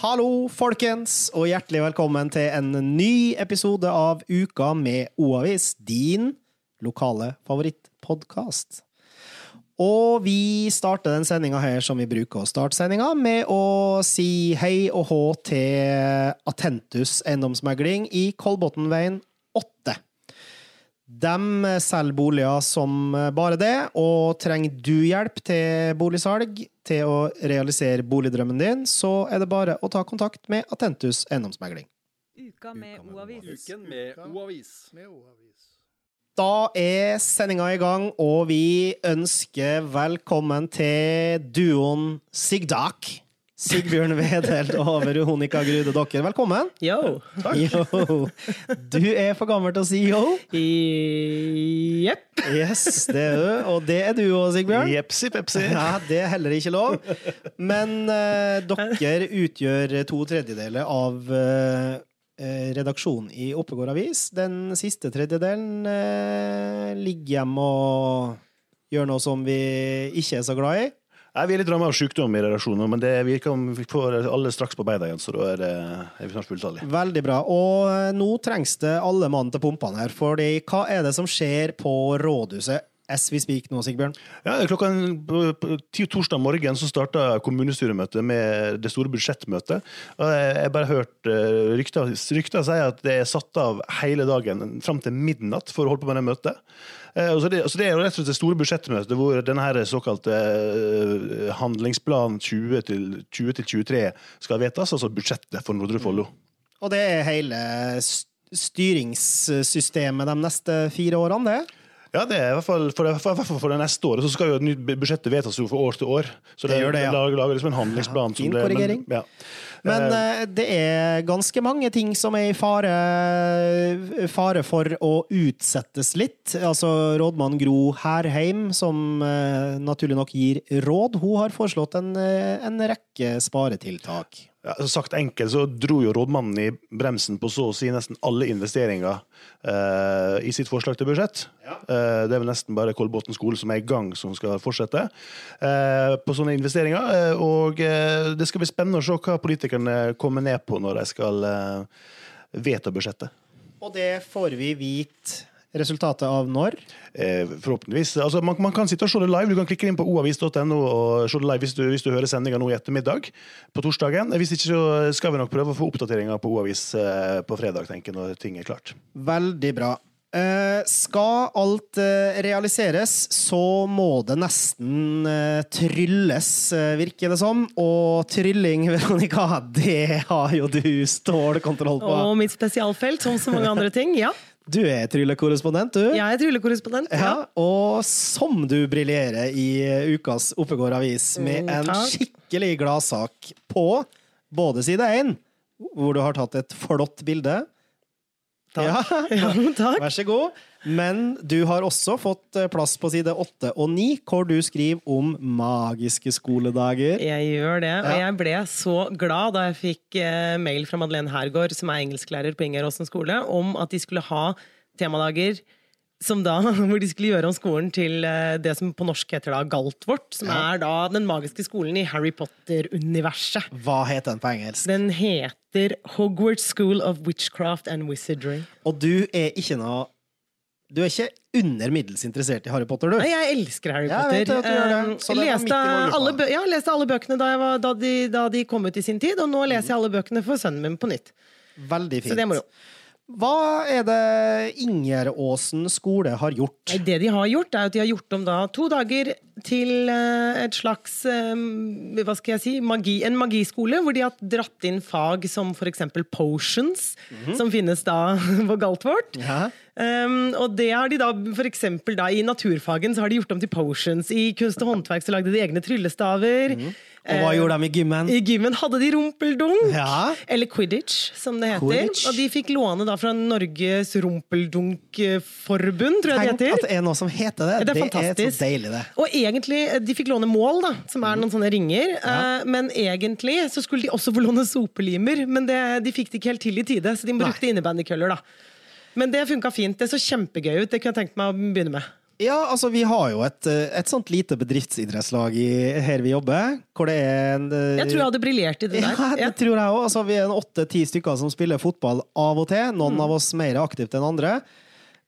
Hallo, folkens, og hjertelig velkommen til en ny episode av Uka med O-avis, din lokale favorittpodkast. Og vi starter den sendinga her som vi bruker å starte sendinga, med å si hei og hå til Atentus eiendomsmegling i Kolbotnveien 8. De selger boliger som bare det, og trenger du hjelp til boligsalg, til å realisere boligdrømmen din, så er det bare å ta kontakt med Atentus eiendomsmegling. Uka med O-avis. Uken med O-avis. Da er sendinga i gang, og vi ønsker velkommen til duoen Sigdak. Sigbjørn Wedelt og Veronica Grude Dokker, velkommen. Yo. Yo. Du er for gammel til å si yo. Jepp. Yes, det er du. Og det er du òg, Sigbjørn. Jepsi pepsi. Ja, det er heller ikke lov. Men uh, dere utgjør to tredjedeler av eh, redaksjonen i Oppegård Avis. Den siste tredjedelen eh, ligger hjemme og gjør noe som vi ikke er så glad i. Nei, vi er litt rammet av sykdom i relasjoner, men det virker om vi får alle straks på beina igjen, så da er, det, er vi snart fulltallige. Veldig bra. Og eh, nå trengs det alle mann til pumpene her. fordi hva er det som skjer på rådhuset as we speak nå, Sigbjørn? Ja, klokka ti- torsdag morgen så starta kommunestyremøtet med det store budsjettmøtet. Og jeg jeg har bare hørt eh, rykter, rykter sier at det er satt av hele dagen fram til midnatt for å holde på med det møtet. Eh, så det, så det er jo rett og slett det store budsjettmøtet hvor denne såkalte eh, handlingsplan 20 til 20 til 23 skal vedtas, altså budsjettet for Nordre Follo. Og det er hele styringssystemet de neste fire årene, det? Ja, det er i hvert fall for det, for, for, for det neste året. Så skal jo et nytt budsjettet vedtas jo for år til år. Så Det gjør det, ja. lager, lager liksom en handlingsplan. fin som det, korrigering. Men, ja. Men eh, det er ganske mange ting som er i fare, fare for å utsettes litt. Altså rådmann Gro Herheim, som uh, naturlig nok gir råd, hun har foreslått en, en rekke sparetiltak. Ja, sagt enkelt så dro jo rådmannen i bremsen på så å si nesten alle investeringer eh, i sitt forslag til budsjett. Eh, det er vel nesten bare Kolbotn skole som er i gang, som skal fortsette eh, på sånne investeringer. Og det skal bli spennende å se hva politikerne kommer ned på når de skal vedta budsjettet. Og det får vi vite resultatet av når. Eh, forhåpentligvis. Altså, man, man kan sitte og se det live. Du kan klikke inn på oavis.no og se det live hvis du, hvis du hører sendinga nå i ettermiddag på torsdagen. Hvis ikke så skal vi nok prøve å få oppdateringer på Oavis eh, på fredag, tenker jeg, når ting er klart. Veldig bra. Eh, skal alt eh, realiseres, så må det nesten eh, trylles, eh, virker det som. Og trylling, Veronica, det har jo du stålkontroll på. Og mitt spesialfelt, som så mange andre ting. Ja. Du er tryllekorrespondent, du. Jeg er tryllekorrespondent. Ja, Ja. og som du briljerer i ukas Oppegård Avis med Mm, en skikkelig gladsak på både side én, hvor du har tatt et flott bilde. Takk. Ja. Takk. Vær så god. Men du har også fått eh, plass på side åtte og ni, hvor du skriver om magiske skoledager. Jeg gjør det, og jeg ble så glad da jeg fikk eh, mail fra Madeleine Hergaard, som er engelsklærer på Ingeråsen skole, om at de skulle ha temadager som da, hvor de skulle gjøre om skolen til eh, det som på norsk heter da Galtvort, som Ja. er da den magiske skolen i Harry Potter-universet. Hva heter den på engelsk? Den heter Hogwarts School of Witchcraft and Wizardry. Og du er ikke noe Du er ikke under middels interessert i Harry Potter, du? Nei, jeg elsker Harry Potter. jeg vet i leste, alle ja, leste alle bøkene da, jeg var, da, de, da de kom ut i sin tid, og nå leser jeg alle bøkene for sønnen min på nytt. Veldig fint. Så det er moro. Hva er det Ingeråsen skole har gjort? Det de har gjort, er at de har gjort om da to dager til eh, et slags eh, hva skal jeg si, magi, en magiskole, hvor de har dratt inn fag som eksempel potions, som finnes da på Galtvort. Ja. Um, og det har de da, for eksempel da, I naturfagen så har de gjort om til potions. I kunst og håndverk så lagde de egne tryllestaver. Og hva gjorde de i gymmen? I gymmen hadde de rumpeldunk, Ja. eller quidditch, som det heter. Quidditch. Og de fikk låne da fra Norges rumpeldunkforbund, tror jeg Tenk det at det er noe som heter det. Det er så deilig, det. Og egentlig, eh, De fikk låne mål, da, som er noen sånne ringer. Ja. Men egentlig så skulle de også få låne sopelimer, men det, de fikk det ikke helt til i tide, så de brukte innebandykøller. da. Men det funka fint. Det så kjempegøy ut. Det kunne jeg tenkt meg å begynne med. Ja, altså vi har jo et, eh, et sånt lite bedriftsidrettslag i, her vi jobber, hvor det er en eh, Jeg tror jeg hadde briljert i det Ja, der. det Ja. tror jeg òg. Altså, vi er åtte-ti stykker som spiller fotball av og til. Noen Mm. av oss mer aktivt enn andre.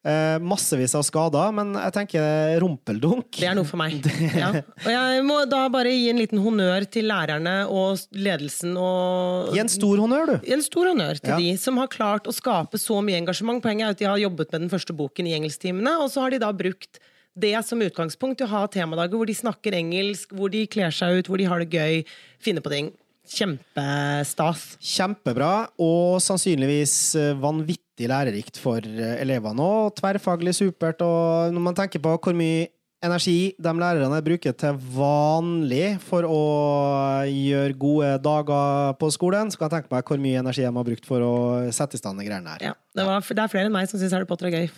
Eh, massevis av skader, men jeg tenker rumpeldunk. Det er noe for meg. Ja. Og jeg må da bare gi en liten honnør til lærerne og ledelsen og Gi en stor honnør, du. En stor honnør til Ja. de som har klart å skape så mye engasjement. Poenget er at de har jobbet med den første boken i engelsktimene, og så har de da brukt det som utgangspunkt til å ha temadager hvor de snakker engelsk, hvor de kler seg ut, hvor de har det gøy, finner på ting. Kjempestas. Kjempebra, og sannsynligvis eh, vanvittig lærerikt for eh, elevene òg. Tverrfaglig supert. Og når man tenker på hvor mye energi de lærerne bruker til vanlig for å gjøre gode dager på skolen, så kan jeg tenke meg hvor mye energi de har brukt for å sette i stand de greiene her. Ja, det, var, det er flere enn meg som syns Harry Potter er gøy.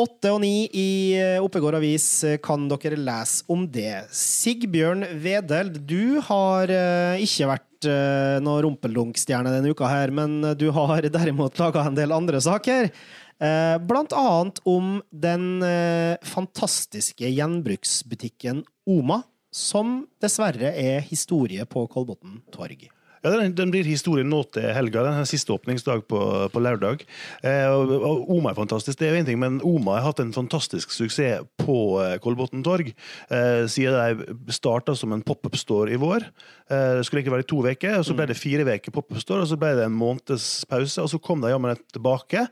Åtte og ni i eh, Oppegård avis eh, kan dere lese om det. Sigbjørn Wedel, du har ikke vært uh, noe rumpeldunk-stjerne denne uka her, men du har derimot laga en del andre saker. Uh, blant annet om den uh, fantastiske gjenbruksbutikken Oma, som dessverre er historie på Kolbotn torg. Ja, den, den blir historie nå til helga. Den er siste åpningsdag på, på lørdag. Eh, og, og Oma er fantastisk, det er jo en ting, men Oma har hatt en fantastisk suksess på eh, Kolbotn torg. Eh, siden de starta som en pop-up-store i vår. Eh, det skulle egentlig være to uker, så ble det fire uker pop-up-store, og så ble det en måneds pause, og så kom de jammen tilbake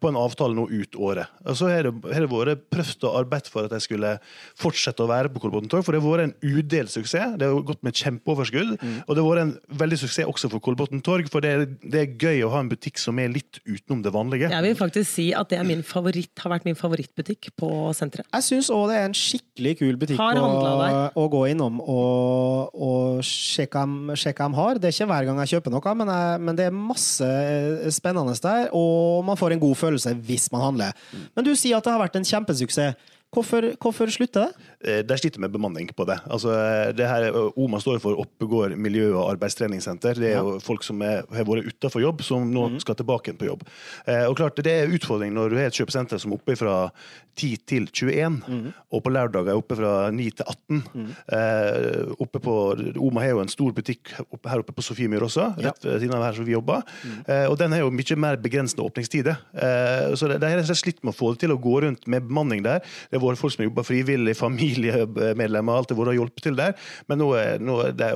på en avtale nå ut året. Og så har det, har det vært prøvd og arbeidet for at de skulle fortsette å være på Kolbotn torg, for det har vært en udelt suksess. Det har gått med kjempeoverskudd, og det har vært en veldig suksess også for Kolbotn torg, for det er, det er gøy å ha en butikk som er litt utenom det vanlige. Jeg vil faktisk si at det er min favoritt, har vært min favorittbutikk på senteret. Jeg syns òg det er en skikkelig kul butikk å, å gå innom og, og sjekke hva de har. Det er ikke hver gang jeg kjøper noe, men, jeg, men det er masse spennende der, og man får en god følelse hvis man handler. Men du sier at det har vært en kjempesuksess. Hvorfor, hvorfor slutter det? Eh, De sliter med bemanning på det. Altså, det her, OMA står for Oppegård miljø- og arbeidstreningssenter. Det er jo folk som er, har vært utenfor jobb, som nå skal tilbake på jobb. Eh, og klart, Det er utfordring når du har et kjøpesenter som er oppe fra 10 til 21, og på lørdager er oppe fra 9 til 18. Eh, oppe på, OMA har jo en stor butikk her oppe på Sofiemyr også, rett ved siden av her som vi jobber. Eh, og den har jo mye mer begrensende åpningstider. Eh, så de har rett og slett slitt med å få det til å gå rundt med bemanning der. Det har vært folk som har jobba frivillig, familiemedlemmer, alt det har vært hjulpet til der. Men nå, nå de,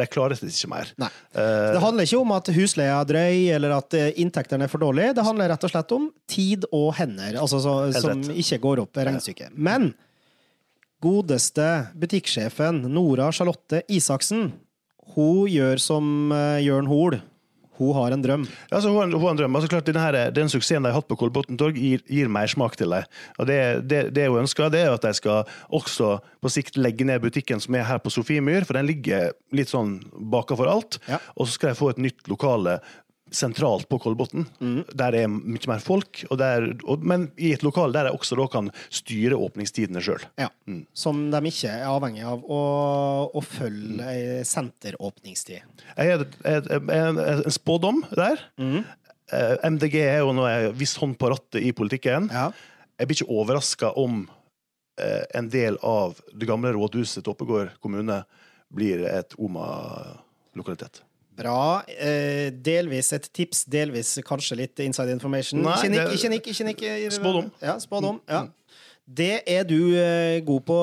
de klarer det ikke mer. Nei. Eh, Det handler ikke om at husleia er drøy, eller at eh, inntektene er for dårlige. Det handler rett og slett om tid og hender, altså så, som ikke går opp i regnestykket. Men godeste butikksjefen Nora Charlotte Isaksen, hun gjør som eh, Jørn Hoel. Hun har en drøm. Altså, hun, hun har en drøm. Altså, klart, denne Den suksessen de har hatt på Kolbotn torg, gir, gir mersmak til dem. Og det, det, det hun ønsker, det er at de skal også på sikt legge ned butikken som er her på Sofiemyr, for den ligger litt sånn bakafor alt. Ja. Og så skal de få et nytt lokale sentralt på Kolbotn, der det er mye mer folk, og der, og, men i et lokal der de også da kan styre åpningstidene sjøl. Ja. Som de ikke er avhengig av å, å følge ei senteråpningstid. Jeg har en, en spådom der. Mm. MDG er jo nå en viss hånd på rattet i politikken. Ja. Jeg blir ikke overraska om eh, en del av det gamle rådhuset til Oppegård kommune blir et OMA-lokalitet. Bra. Eh, delvis et tips, delvis kanskje litt inside information. Nei, ikke nikk, ikke nikk. ikke nikk. Spådom. Ja, spådom. Ja. Det er du eh, god på,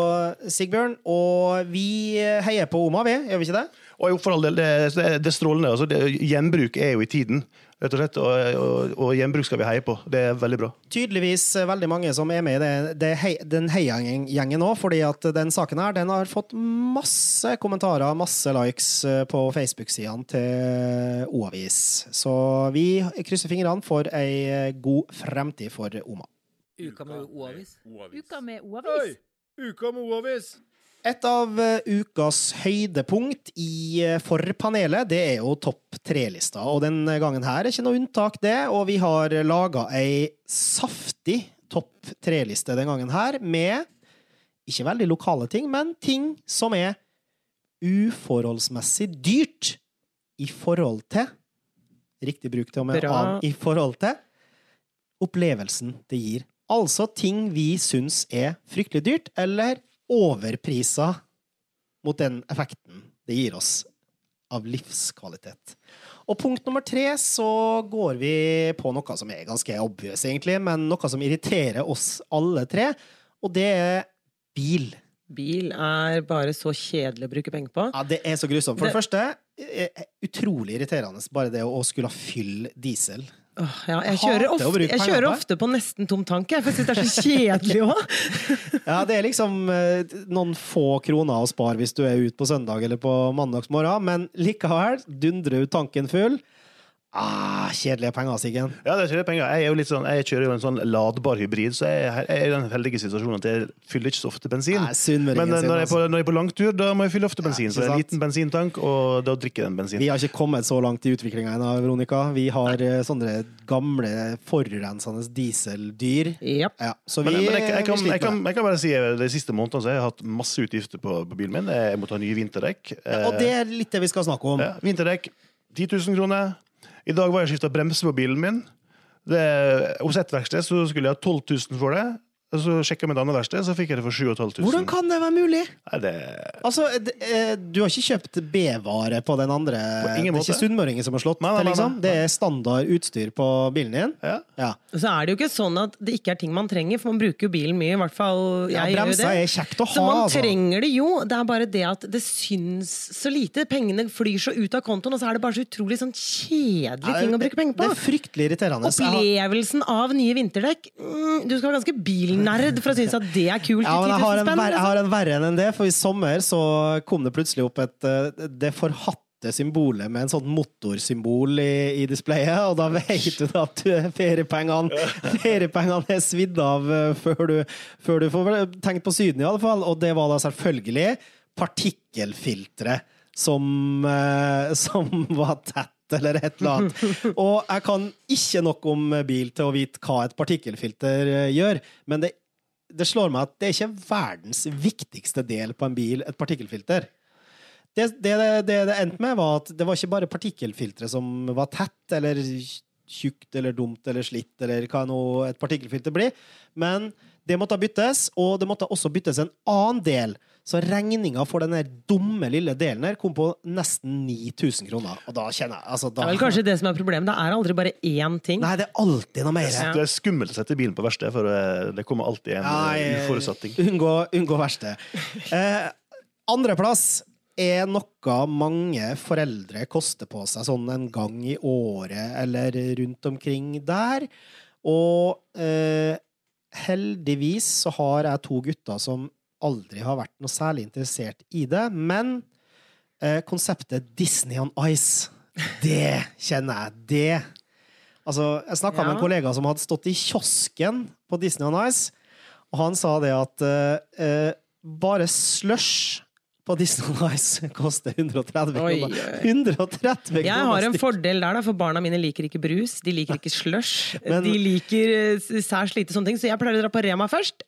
Sigbjørn. Og vi heier på Oma, vi. Gjør vi ikke det? Og jo, for all del, det, det, det er strålende. Altså, det, gjenbruk er jo i tiden, rett og slett. Og, og, og gjenbruk skal vi heie på. Det er veldig bra. Tydeligvis eh, veldig mange som er med i det, det hei, den heiagjengen nå, fordi at den saken her den har fått masse kommentarer, masse likes eh, på Facebook-sidene til O-avis. Så vi krysser fingrene for ei god fremtid for Oma. Uka med O-avis. Uka med O-avis. Uka med O-avis! Et av eh, ukas høydepunkt i forpanelet, det er jo topp tre-lista. Og den gangen her er ikke noe unntak, det. Og vi har laga ei saftig topp tre-liste den gangen her, med ikke veldig lokale ting, men ting som er uforholdsmessig dyrt i forhold til Riktig bruk til og med av i forhold til opplevelsen det gir Altså ting vi syns er fryktelig dyrt, eller overpriser mot den effekten det gir oss av livskvalitet. Og punkt nummer tre så går vi på noe som er ganske obvious, egentlig, men noe som irriterer oss alle tre, og det er bil. Bil er bare så kjedelig å bruke penger på. Ja, det er så grusomt. For det, Det- første, eh, utrolig irriterende bare det å skulle fylle diesel. Åh, ja, jeg kjører, ofte, jeg kjører ofte på nesten tom tank, for jeg syns det er så kjedelig òg. Ja, det er liksom eh, noen få kroner å spare hvis du er ute på søndag eller på mandagsmorgen, men likevel, dundrer ut tanken full. Ah, kjedelige penger, Siggen. Ja, det er kjedelige penger. Jeg, er jo litt sånn, jeg kjører jo en sånn ladbar hybrid, så jeg, jeg er i den heldige situasjonen at jeg fyller ikke så ofte bensin. Nei, Men eh, når jeg, er på, altså. når jeg er på langtur, da må jeg fylle ofte bensin. Ja, så det er en liten bensintank, og da drikker jeg den bensin. Vi har ikke kommet så langt i utviklinga ennå, Veronica. Vi har Nei. sånne gamle, forurensende dieseldyr. Yep. Ja, så vi, Men, men jeg, jeg, kan, jeg, kan, jeg kan bare si eh, De siste månedene så jeg har jeg hatt masse utgifter på, på bilen min. Jeg må ta nye vinterdekk. Og det er litt det vi skal snakke om. Ja, vinterdekk 10 000 kroner. I dag var jeg skifta bremse på bilen min. Det, hos ett verksted så skulle jeg ha 12 000 for det. Og så sjekka med et annet verksted, så fikk jeg det for 7500. Hvordan kan det være mulig? Nei, det, Altså, det, eh, Du har ikke kjøpt B-vare på den andre På ingen Det er ikke sunnmøringer som har slått Nei, nei, nei, liksom? Det er standard utstyr på bilen din? ja. Ja. Så er det jo ikke sånn at det ikke er ting man trenger, for man bruker jo bilen mye. I hvert fall jeg Ja, det. er kjekt å ha. Så man altså. trenger det jo. Det er bare det at det syns så lite. Pengene flyr så ut av kontoen, og så er det bare så utrolig sånn kjedelig ting å bruke penger på. Det er fryktelig irriterende. Opplevelsen av nye vinterdekk mm, Du skal være ganske bilnerd for å synes at det er kult Ja, men jeg har, en verre, jeg liksom. har en verre enn det, for i sommer så kom det plutselig opp et eh, det forhatte symbolet med en sånn motorsymbol i, i displayet, og da vet du at feriepengene feriepengene er svidd av eh, før du, før du får tenkt på Syden, i alle fall. Og det var da selvfølgelig partikkelfilteret. som, eh, som var tett eller et eller annet. Og jeg kan ikke nok om bil til å vite hva et partikkelfilter eh, gjør, men det, det slår meg at det er ikke verdens viktigste del på en bil, et partikkelfilter. Det det, det, det endte med, var at det var ikke bare partikkelfilteret som var tett eller tjukt eller dumt eller slitt, eller hva nå et partikkelfilter blir, men det måtte byttes, og det måtte også byttes en annen del. Så regninga for den der dumme lille delen her kom på nesten 9000 kroner. Og da kjenner jeg altså, Det er vel kanskje det som er problemet. Det er aldri bare én ting. Nei, det er alltid noe mer. Ja. Det er skummelt å sette bilen på verksted, for det kommer alltid en Nei, uforutsatt ting. Unngå, unngå verste. Eh, Andreplass er noe mange foreldre koster på seg sånn en gang i året eller rundt omkring der. Og eh, heldigvis så har jeg to gutter som aldri har vært noe særlig interessert i det, men eh, konseptet Disney on Ice, det kjenner jeg. Det Altså, jeg snakka med en kollega som hadde stått i kiosken på Disney on Ice, og han sa det at eh, eh, bare slush på Disney on Ice koster 130 kroner. 130 kroner Jeg har en fordel der, da, for barna mine liker ikke brus. De liker ikke slush. Men- De liker eh, særs lite sånne ting, så jeg pleier å dra på Rema først.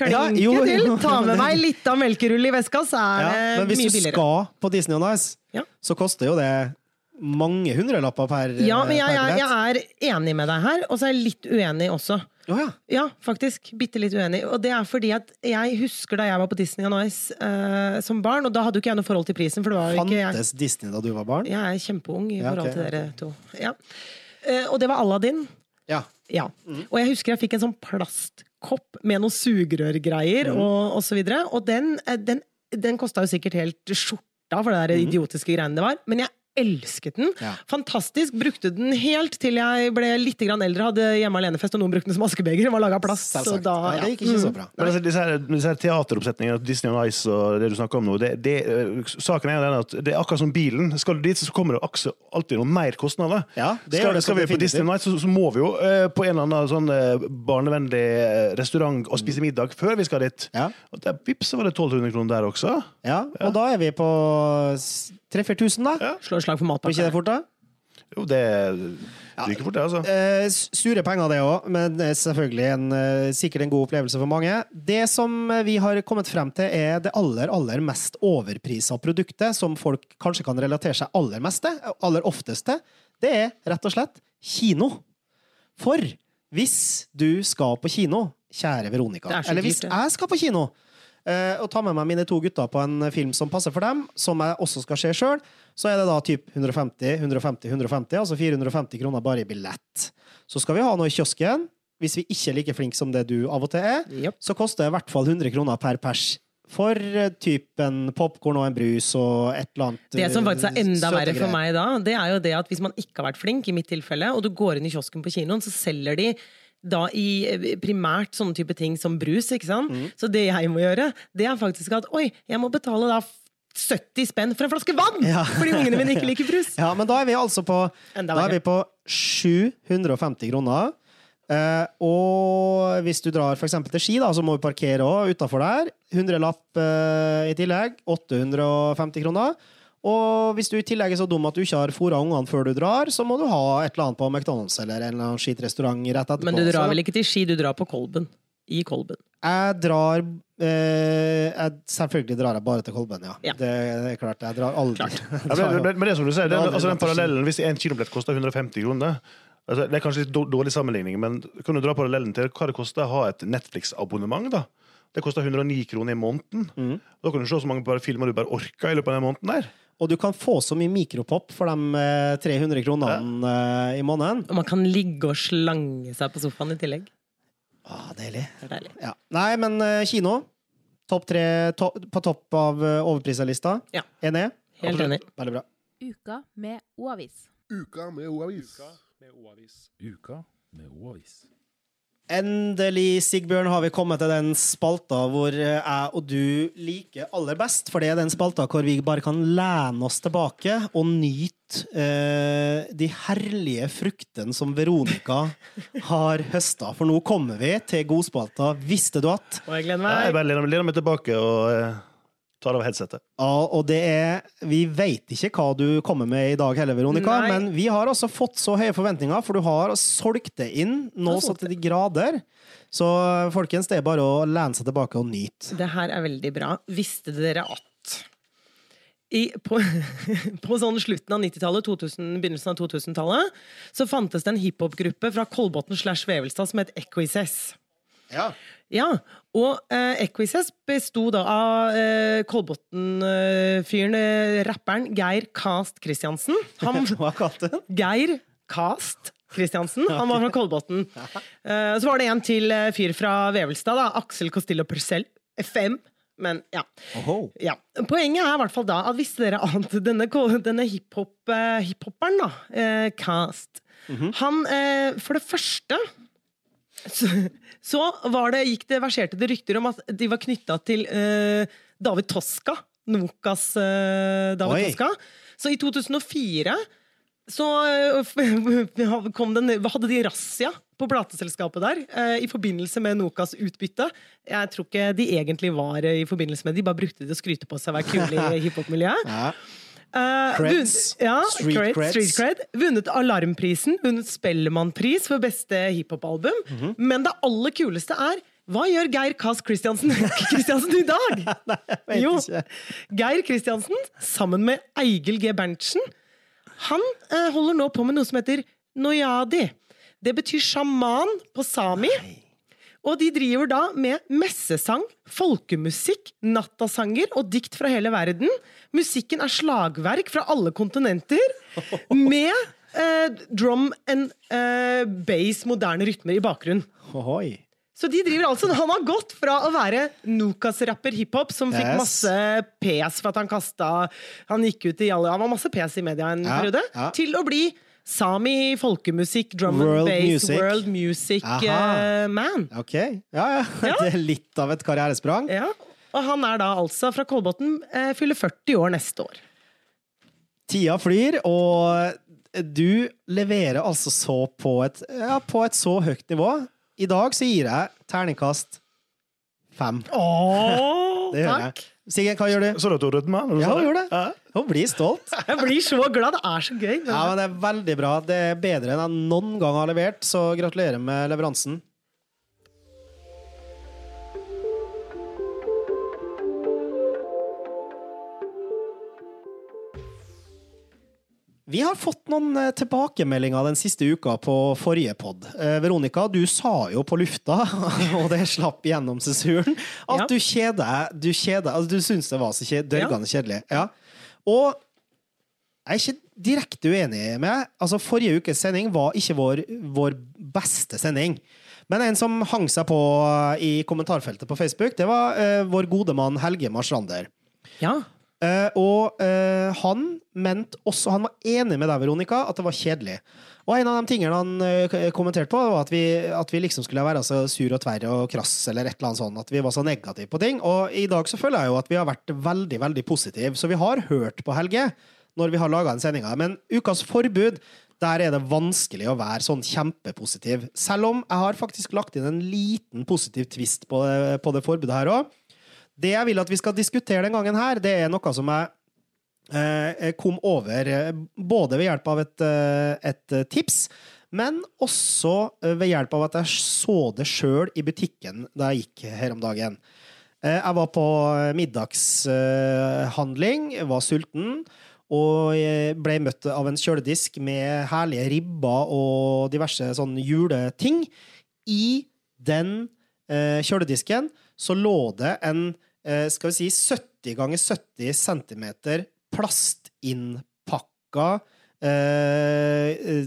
Klinke Ja, jo, til, ta med meg litt av melkerull i veska, så er Ja, det men hvis du billigere. skal på Disney on Ice, Ja. så koster jo det mange hundrelapper per Ja, men jeg, jeg, jeg er enig med deg her, og så er jeg litt uenig også. Oh, ja. Ja, faktisk. Bitte litt uenig. Og det er fordi at jeg husker da jeg var på Disney on Ice uh, som barn, og da hadde jo ikke jeg noe forhold til prisen, for det var Fantes ikke jeg. Disney da du var barn? Jeg er kjempeung i forhold til dere to. Ja. Eh, og det var Aladdin. Ja. Ja. Og jeg husker jeg fikk en sånn plastkopp med noen sugerørgreier og, og så videre. Og den, eh, den, den kosta jo sikkert helt skjorta for det der idiotiske greiene det var. Men jeg elsket den. Ja. Fantastisk. Brukte den helt til jeg ble litt grann eldre, hadde hjemme alenefest, og noen brukte den som askebeger. Den var laga da, ja, ja. det gikk ikke så bra. Men altså, disse, her, disse her teateroppsetningene, Disney on Ice og det du snakker om nå, det, det, eh, saken er jo den at det er akkurat som bilen. Skal du dit, så kommer det akse- alltid noen mer kostnader. Ja, det skal, det skal vi på. Disney on Ice, så, så må vi jo uh, på en eller annen sånn uh, barnevennlig restaurant og spise middag før vi skal dit. Ja. Og der, vips, så var det 1200 kroner der også. Ja, og da er vi på 3000-4000, da. Ja. Slår slag for Blir ikke det fort, da? Jo, det ryker fort, det, altså. Eh, sure penger, det òg, men det selvfølgelig en, eh, sikkert en god opplevelse for mange. Det som eh, vi har kommet frem til, er det aller, aller mest overprisa produktet, som folk kanskje kan relatere seg aller mest til, aller oftest til. Det er rett og slett kino. For Hvis du skal på kino, kjære Veronica, er eller hvis jeg skal på kino, eh, og tar med meg mine to gutter på en film som passer for dem, som jeg også skal se sjøl, så er det da typ 150, 150, 150, altså 450 kroner bare i billett. Så skal vi ha noe i kiosken. Hvis vi ikke er like flinke som det du av og til er, yep. så koster det i hvert fall 100 kroner per pers. For typen typ popkorn og en brus og et eller annet Det som faktisk er enda verre for meg da, det er jo det at hvis man ikke har vært flink, i mitt tilfelle, og du går inn i kiosken på kinoen, så selger de da i eh, primært sånne type ting som brus, ikke sant? Mm. Så det jeg må gjøre, det er faktisk at oi, jeg må betale da 70 spenn for en flaske vann! Ja. Fordi ungene mine ikke liker brus. Ja, men da er vi altså på vi på 750 kroner. Eh, og hvis du drar eksempel til Ski, da, så må du parkere òg utafor der. 100-lapp eh, i tillegg. 850 kroner. Og hvis du i tillegg er så dum at du ikke har fôra ungene før du drar, så må du ha et eller annet på McDonald's eller en eller annen skitrestaurant rett etterpå. Men du drar vel ikke til Ski, du drar på Kolben. I Kolben. Jeg drar jeg, Selvfølgelig drar jeg bare til Kolben, ja. Ja. Det er klart. Jeg drar aldri. Ja, men, men, men det er som du sier, den, det altså, den parallellen Hvis en kilobillett koster 150 kroner altså, Det er kanskje litt dårlig sammenligning, men kan du dra parallellen til hva det koster å ha et Netflix-abonnement? da? Det koster 109 kroner i måneden. Mm. Da kan du se så mange bare filmer du bare orker i løpet av den måneden. der. Og du kan få så mye mikropop for de eh, 300 kronene ja. i måneden. Og man kan ligge og slange seg på sofaen i tillegg. Ah, deilig. Deilig. Ja. Nei, men eh, kino. Topp tre to på topp av uh, overprislista. Ja. Enig? Helt enig. Veldig bra. Uka med O-avis. Uka med O-avis. med O-avis. Uka med O-avis. Endelig, Sigbjørn, har vi kommet til den spalta hvor eh, jeg og du liker aller best. For det er den spalta hvor vi bare kan lene oss tilbake og nyte eh, de herlige fruktene som Veronica har høsta. For nå kommer vi til godspalta Visste du at? Og jeg gleder Nei, Jeg bare lener, lener meg tilbake og tar av headsetet. Ja, og det er Vi veit ikke hva du kommer med i dag heller, Veronica, Nei. men vi har altså fått så høye forventninger, for du har solgt det inn nå så til de grader. Så folkens, det er bare å lene seg tilbake og nyte. Det her er veldig bra. Visste dere at i, på, på sånn slutten av 90-tallet, begynnelsen av 2000-tallet, så fantes det en hiphop-gruppe fra Kolbotn slash Vevelstad som het Equises. Ja. Ja, og eh, Equises besto da av eh, Kolbotn-fyren, eh, rapperen Geir Kast Christiansen. Han, Hva kalte han? Geir Kast Christiansen. Han var fra Kolbotn. Eh, så var det en til eh, fyr fra Vevelstad, da. Aksel Costillo Purcell. FM. Men ja. Ja. Poenget er i hvert fall da at visste dere at denne, denne hiphopperen, eh, hiphopperen, da, eh, Cast Han, eh, for det første så, så var det, gikk det verserte det rykter om at de var knytta til eh, David Toska. Nokas eh, David Oi. Toska. Så i 2004 så eh, kom den, hadde de razzia på plateselskapet der eh, i forbindelse med Nokas utbytte. Jeg tror ikke de egentlig var eh, i forbindelse med det, de bare brukte det å skryte på seg å være kule i hiphop-miljøet. Ja. Eh, Creds. vunnet- Ja, Street cred, creds. Street cred. Vunnet Alarmprisen, vunnet Spellemannpris for beste hiphop-album. -hmm. Men det aller kuleste er hva gjør Geir Kass Christiansen, Christiansen i dag? vet jo. Geir Christiansen sammen med Eigil G. Berntsen han eh, holder nå på med noe som heter Noyadi. Det betyr sjaman på sami. Og de driver da med messesang, folkemusikk, nattasanger og dikt fra hele verden. Musikken er slagverk fra alle kontinenter, med eh, drum and eh, bass, moderne rytmer i bakgrunnen. Ohoi. Så de driver altså, Han har gått fra å være Nokas-rapper hiphop, som fikk Yes. masse pes for at han kasta Han gikk ut i alle Han var masse pes i media en Ja, periode, ja. til å bli sami, folkemusikk, drum World and bass, music. world music eh, man. Ok. Ja, ja. Det er litt av et karrieresprang. Ja. Og han er da altså fra Kolbotn, uh, fyller 40 år neste år. Tida flyr, og du leverer altså så på et, ja, på et så høyt nivå. I dag så gir jeg terningkast fem. Åh, Det gjør jeg. takk! Siggen, hva gjør du? Så du at du rødma? Ja, hun gjorde det. Ja. Hun blir stolt. Jeg blir så glad. Det er så gøy. Ja, men Det er veldig bra. Det er bedre enn jeg noen gang har levert, så gratulerer med leveransen. Vi har fått noen eh, tilbakemeldinger den siste uka på forrige pod. Eh, Veronica, du sa jo på lufta, og det slapp gjennom sensuren, at Ja. du kjeder Du, kjeder, altså, du syns det var så dørgende kjedelig. Ja. Og jeg er ikke direkte uenig med Altså, Forrige ukes sending var ikke vår, vår beste sending. Men en som hang seg på i kommentarfeltet på Facebook, det var uh, vår gode mann Helge Marstrander. Ja. Uh, og uh, han mente også Han var enig med deg, Veronica, at det var kjedelig. Og en av de tingene han eh, kommenterte på, var at vi, at vi liksom skulle være så sur og tverr og krass, eller et eller annet sånt. At vi var så negative på ting. Og i dag så føler jeg jo at vi har vært veldig, veldig positive. Så vi har hørt på Helge når vi har laga den sendinga. Men ukas forbud, der er det vanskelig å være sånn kjempepositiv. Selv om jeg har faktisk lagt inn en liten positiv twist på det, på det forbudet her òg. Det jeg vil at vi skal diskutere den gangen her, det er noe som jeg eh, kom over eh, både ved hjelp av et, eh, et eh, tips, men også eh, ved hjelp av at jeg så det sjøl i butikken da jeg gikk her om dagen. Eh, jeg var på middagshandling, var sulten, og ble møtt av en kjøledisk med herlige ribber og diverse sånne juleting. I den eh, kjøledisken så lå det en eh, skal vi si 70 ganger 70 cm plastinnpakka eh, eh,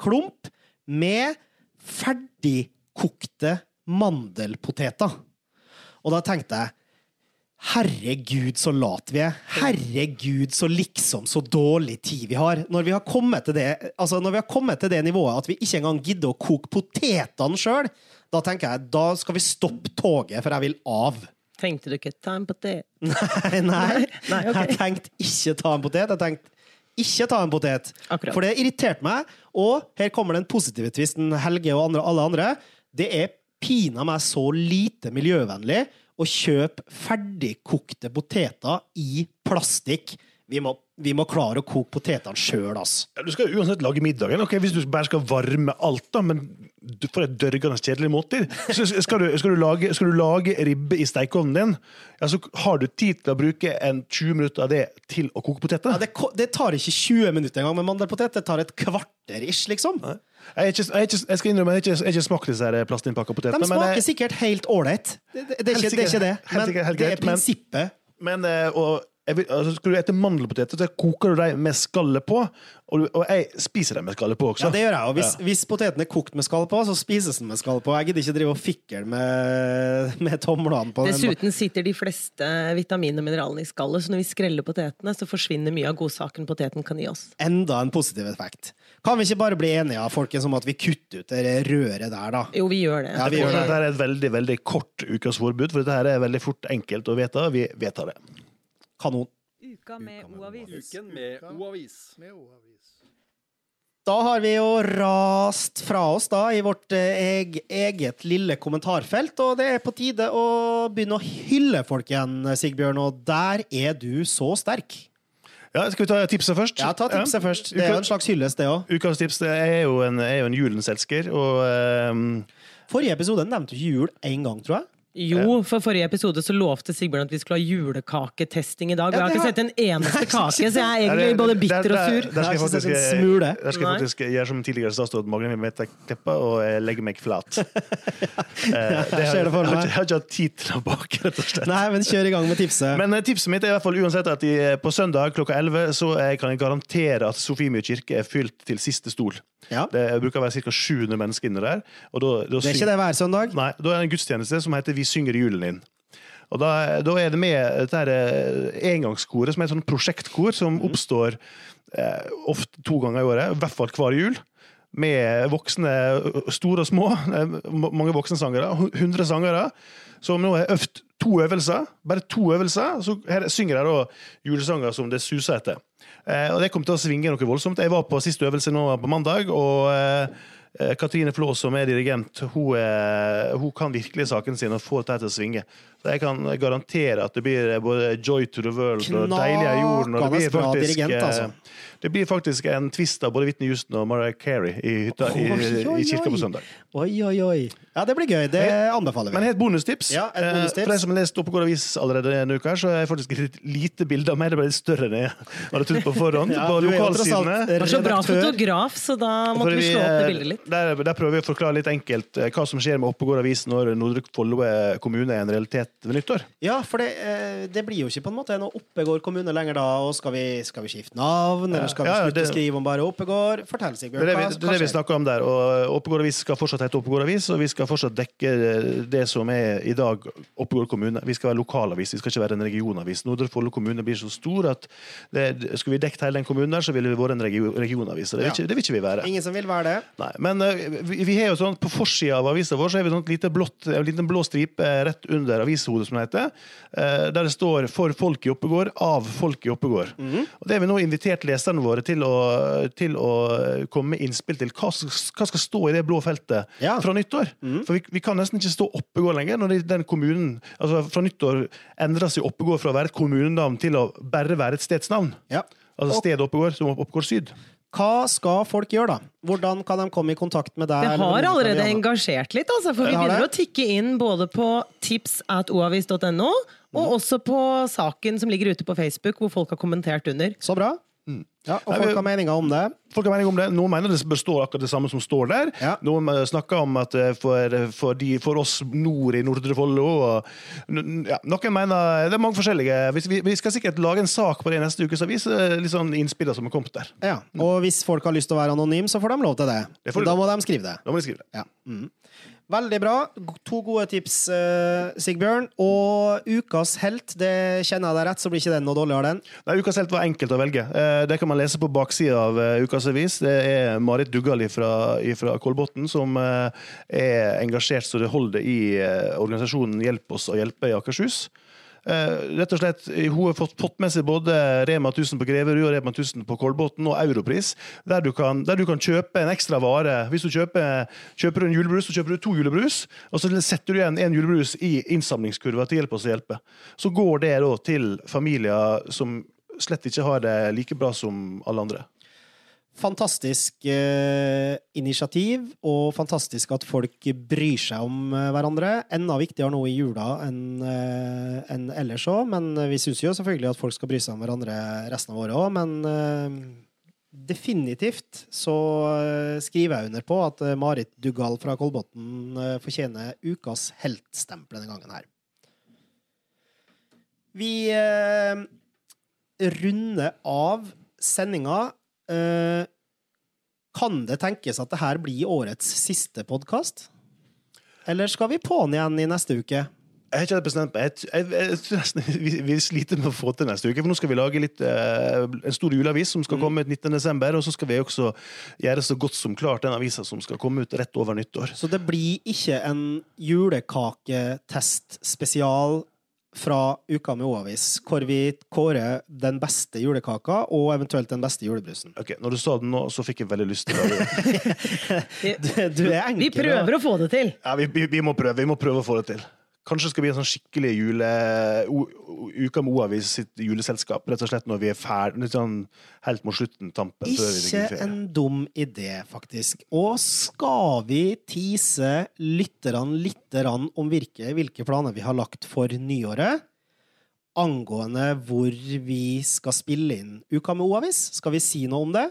klump med ferdigkokte mandelpoteter. Og da tenkte jeg Herregud, så lat vi er. Herregud, så liksom så dårlig tid vi har. Når vi har kommet til det, altså når vi har kommet til det nivået at vi ikke engang gidder å koke potetene sjøl, da tenker jeg da skal vi stoppe toget, for jeg vil av. Tenkte du ikke ta en potet? Nei, nei. Nei, okay. jeg tenkte ikke ta en potet. Jeg tenkte ikke ta en potet. Akkurat. For det irriterte meg. Og her kommer den positive tvisten, Helge og andre, alle andre. Det er pina meg så lite miljøvennlig å kjøpe ferdigkokte poteter i plastikk. Vi må, vi må klare å koke potetene sjøl, ass. Ja, Du skal uansett lage middagen. Ok, Hvis du bare skal varme alt, da, men du får et dørgende kjedelig måltid. Så skal, du, skal, du lage, skal du lage ribbe i stekeovnen din, ja, så har du tid til å bruke en 20 minutter av det til å koke poteter. Ja, det, det tar ikke 20 minutter engang med mandelpotet. Det tar et kvarter ish, liksom. Jeg, er ikke, jeg, ikke, jeg skal innrømme jeg har ikke, jeg ikke smakt disse plastinnpakka potetene. De smaker men, jeg- sikkert helt ålreit. Det, det, det, er ikke- det. Helt Men sikkert, helt det er prinsippet. men- men eh, og, jeg vil, altså, Skal du ete mandelpoteter, så koker du dem med skallet på. Og, du, og jeg spiser dem med skallet på også. Ja, det gjør jeg. Og hvis, hvis poteten er kokt med skall på, så spises den med skall på. Jeg gidder ikke drive og fikle med, med tomlene på den. Dessuten sitter de fleste vitaminene og mineralene i skallet, så når vi skreller potetene, så forsvinner mye av godsaken poteten kan gi oss. Enda en positiv effekt. Kan vi ikke bare bli enige folkens, om at vi kutter ut det røret der, da? Jo, vi gjør det. Ja, vi gjør det. Dette er et veldig veldig kort ukas forbud, for dette er veldig fort enkelt å vedta. Vi vedtar det. Kanon. Uka med O-avis. Uken med O-avis. Da har vi jo rast fra oss da i vårt eh, eg, eget lille kommentarfelt, og det er på tide å begynne å hylle folk igjen, Sigbjørn, og der er du så sterk. Ja, Skal vi ta tipset først? Ja, ta tipset først. Det er jo en slags hyllest, det òg. Ukas tips det er jo en, er jo en julens elsker, og um... Forrige episode nevnte du ikke jul én gang, tror jeg. Jo, for forrige episode så lovte Sigbjørn at vi skulle ha julekaketesting i dag. og jeg har ikke sett en eneste kake, så jeg er egentlig både bitter og sur. Der skal jeg faktisk, der skal jeg faktisk gjøre som tidligere statsråd Magne Mette Kleppa og eh, legge meg flat. Eh, det har- det for jeg, har meg. ikke, jeg har ikke hatt tid til å bake, rett og slett. Nei, men kjør i gang med tipset. Men eh, tipset mitt er i hvert fall uansett at på søndag klokka 11 så eh, kan jeg garantere at Sofiemyr kirke er fylt til siste stol. ja. Det bruker å være ca. 700 mennesker inne der. Og da, da Det er ikke det hver søndag. Nei, da er det en gudstjeneste som heter Vi synger julen inn. Og da, da er det med dette eh, engangskoret, som er et sånt prosjektkor som oppstår eh, ofte to ganger i året, i hvert fall hver jul. Med voksne, store og små, eh, mange voksne sangere, 100 sangere, som nå har øvd to øvelser. Bare to øvelser. Så her synger de da julesanger som det suser etter. Eh, og det kom til å svinge noe voldsomt. Jeg var på siste øvelse nå på mandag, og eh, Katrine Flå, som er dirigent, hun, hun kan virkelig saken sin og får dette til å svinge. Så jeg kan garantere at det blir både joy to the world og deilig av jorden. Og det blir faktisk, dirigent, eh, altså. det blir faktisk en twist av både Whitney Houston og Mariah Carey i hytta oi, Oi, oi, i kirka på søndag. Oi, oi, oi. Ja, det blir gøy. Det anbefaler Men vi. helt bonustips. Ja, et Eh, bonustips. For deg som har lest Oppegård Avis allerede denne uka, så er jeg faktisk et lite bilde av meg. Det ble litt større enn jeg hadde trodd på forhånd. Ja, på du er lokalsidene. Det var så bra fotograf, så da måtte vi slå opp det eh, bildet litt. Der, der prøver vi å forklare litt enkelt eh, hva som skjer med Oppegård Avis når Nordre Follo kommune er en realitet ved nyttår. Ja, for det, eh, det blir jo ikke på en måte noe Oppegård kommune lenger da. Og skal vi, skal vi skifte navn, eller skal vi Ja, ja, slutte å skrive om bare Oppegård? Fortell, Det Sigbjørn. er det vi, det er det vi snakker om der. og Oppegård Avis skal fortsatt hete Oppegård Avis, og vi skal fortsatt dekke eh, det som er i dag Oppegård kommune. Vi skal være lokalavis, vi skal ikke være en regionavis. Nordre Follo kommune blir så stor at det, skulle vi dekket hele den kommunen der, så ville vi vært en regio, regionavis. Det vil, ikke, det vil ikke vi være. Ingen som vil være det? Nei, men eh, vi, vi har jo sånn, På forsida av avisa vår så har vi sånn lite blått, en liten blå stripe rett under avishodet, som det heter, eh, der det står 'For folk i Oppegård', av folk i Oppegård. Mhm. Og Det har vi nå invitert leserne våre til å, til å komme med innspill til. Hva, hva skal stå i det blå feltet Ja. Fra nyttår? For vi, vi kan nesten ikke stå Oppegård lenger. når det- den kommunen, altså Fra nyttår endres jo Oppegård fra å være et kommunenavn til å bare være et stedsnavn. Ja. Altså stedet Oppegård, som Oppegård Syd. Hva skal folk gjøre, da? Hvordan kan de komme i kontakt med deg? Det har allerede engasjert litt, altså, for vi begynner å tikke inn både på tips at oavis.no, og Mm. også på saken som ligger ute på Facebook, hvor folk har kommentert under. Så bra. Ja, og folk har meninger om det. Folk har meninger om det. Noen mener det består akkurat det samme som står der. Ja. Noen eh, snakker om at eh, for, for, de, for oss nord i Nordre Follo ja, Noen mener Det er mange forskjellige. Vi, vi, skal sikkert lage en sak på det neste ukes avis. eh, Litt sånn innspillene som er kommet der. Ja. Og hvis folk har lyst til å være anonyme, så får de lov til det. Det da må de skrive det. Da må de skrive det. Ja. Mm. Veldig bra. To gode tips, eh, Sigbjørn. Og ukas helt, det kjenner jeg deg rett, så blir ikke den noe dårligere, den. Nei, Ukas helt var enkelt å velge. Eh, Det kan man lese på baksida av eh, Ukas avis. Det er Marit Duggal fra Kolbotn som eh, er engasjert så det holder i eh, organisasjonen Hjelp oss å hjelpe i Akershus. Eh, rett og slett, Hun har fått, fått med seg både Rema 1000 på Greverud og Rema 1000 på Kolbotn og Europris, der du, kan, der du kan kjøpe en ekstra vare. Hvis du kjøper, kjøper en julebrus, så kjøper du to julebrus, og så setter du igjen en julebrus i innsamlingskurva til Hjelp oss å hjelpe. Så går det da til familier som slett ikke har det like bra som alle andre. Fantastisk eh, initiativ, og fantastisk at folk bryr seg om eh, hverandre. Enda viktigere nå i jula enn eh, en ellers òg, men vi syns jo selvfølgelig at folk skal bry seg om hverandre resten av året òg, men eh, definitivt så eh, skriver jeg under på at eh, Marit Dugal fra Kolbotn fortjener ukas heltstempel denne gangen her. Vi runder av sendinga. Eh, kan det tenkes at det her blir årets siste podkast? Eller skal vi på'n igjen i neste uke? Jeg har ikke helt bestemt meg. Vi, vi sliter med å få til neste uke. For nå skal vi lage litt, eh, en stor juleavis som skal komme ut 19. desember. Og så skal vi også gjøre så godt som klart den avisa som skal komme ut rett over nyttår. Så det blir ikke en julekaketest spesial fra Uka med O-avis, hvor vi kårer den beste julekaka og eventuelt den beste julebrusen. Ok, Når du sa det nå, så fikk jeg veldig lyst til det. Du, du er enkel. Vi prøver å få det til! Ja, vi, vi, vi må prøve vi må prøve å få det til. Kanskje det skal bli en sånn skikkelig jule... Uka med O-avis sitt juleselskap. Rett og slett når vi er ferdig, sånn helt mot slutten, tampen. før vi Ikke en dum idé, faktisk. Og skal vi tease lytterne litt om hvilke, hvilke planer vi har lagt for nyåret? Angående hvor vi skal spille inn Uka med O-avis? Skal vi si noe om det?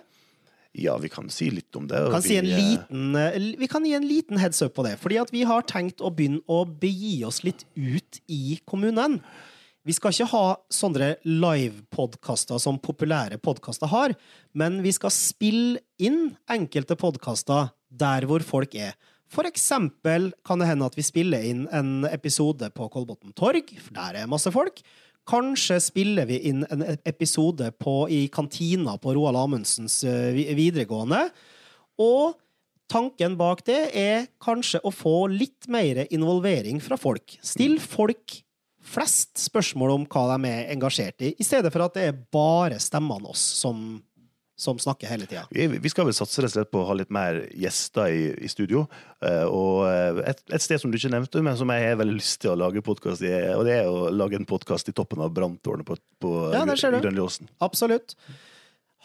Ja, vi kan si litt om det. kan si en vi, eh, liten, eh, vi kan gi en liten heads up på det. Fordi at vi har tenkt å begynne å begi oss litt ut i kommunen. Vi skal ikke ha sånne live-podkaster som populære podkaster har, men vi skal spille inn enkelte podkaster der hvor folk er. For eksempel kan det hende at vi spiller inn en episode på Kolbotn Torg, for der er masse folk. Kanskje spiller vi inn en episode på, i kantina på Roald Amundsens eh, videregående. Og tanken bak det er kanskje å få litt mer involvering fra folk. Still folk flest spørsmål om hva de er engasjert i, i stedet for at det er bare stemmene oss som, som snakker hele tida. Vi, vi skal vel satse rett og slett på å ha litt mer gjester i, i studio. Uh, og eh, et, et sted som du ikke nevnte, men som jeg har veldig lyst til å lage podkast i, og det er å lage en podkast i toppen av branntårnet på, på Ja. Grønlåsen. Absolutt.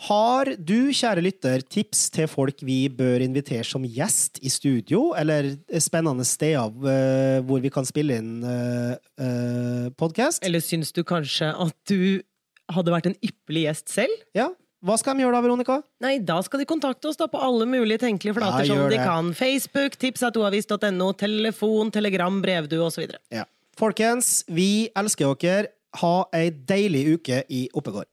Har du, kjære lytter, tips til folk vi bør invitere som gjest i studio, eller spennende steder uh, hvor vi kan spille inn uh, podkast? Eller syns du kanskje at du hadde vært en ypperlig gjest selv? Ja. Hva skal de gjøre da, Veronica? Nei, da skal de kontakte oss da på alle mulige tenkelige flater Ja, som de det. kan. Facebook, tipsatoavis.no, telefon, telegram, brevdue osv. Ja. Folkens, vi elsker dere. Ha ei deilig uke i Oppegård.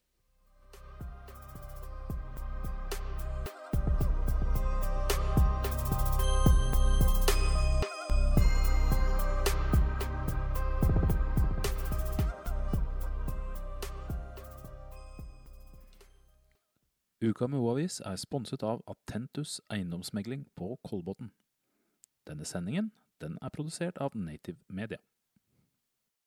Uka med O-avis er sponset av Attentus eiendomsmegling på Kolbotn. Denne sendingen den er produsert av Native Media.